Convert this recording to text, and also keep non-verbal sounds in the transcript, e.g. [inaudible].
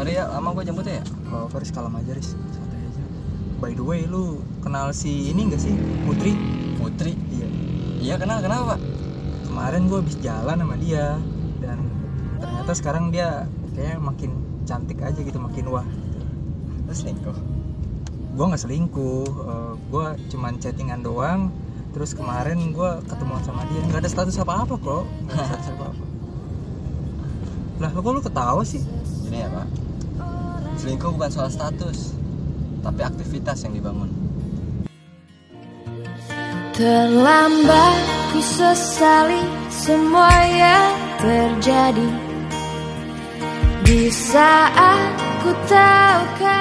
Arya lama gue jemput ya Oh, Faris kalem aja, Riz. Santai aja. By the way, lu kenal si ini gak sih? Putri? Putri Iya. iya kenal kenapa pak Kemarin gue habis jalan sama dia dan ternyata sekarang dia kayaknya makin cantik aja gitu, makin wah. lu selingkuh Gue nggak selingkuh, gue cuman chattingan doang. Terus kemarin gue ketemu sama dia, nggak ada status apa-apa kok, nggak ada status apa-apa. [laughs] Lah, kok lu ketawa sih? Gini ya pak Selingkuh bukan soal status Tapi aktivitas yang dibangun. Terlambat ku sesali semua yang terjadi. Di saat ku tahu kau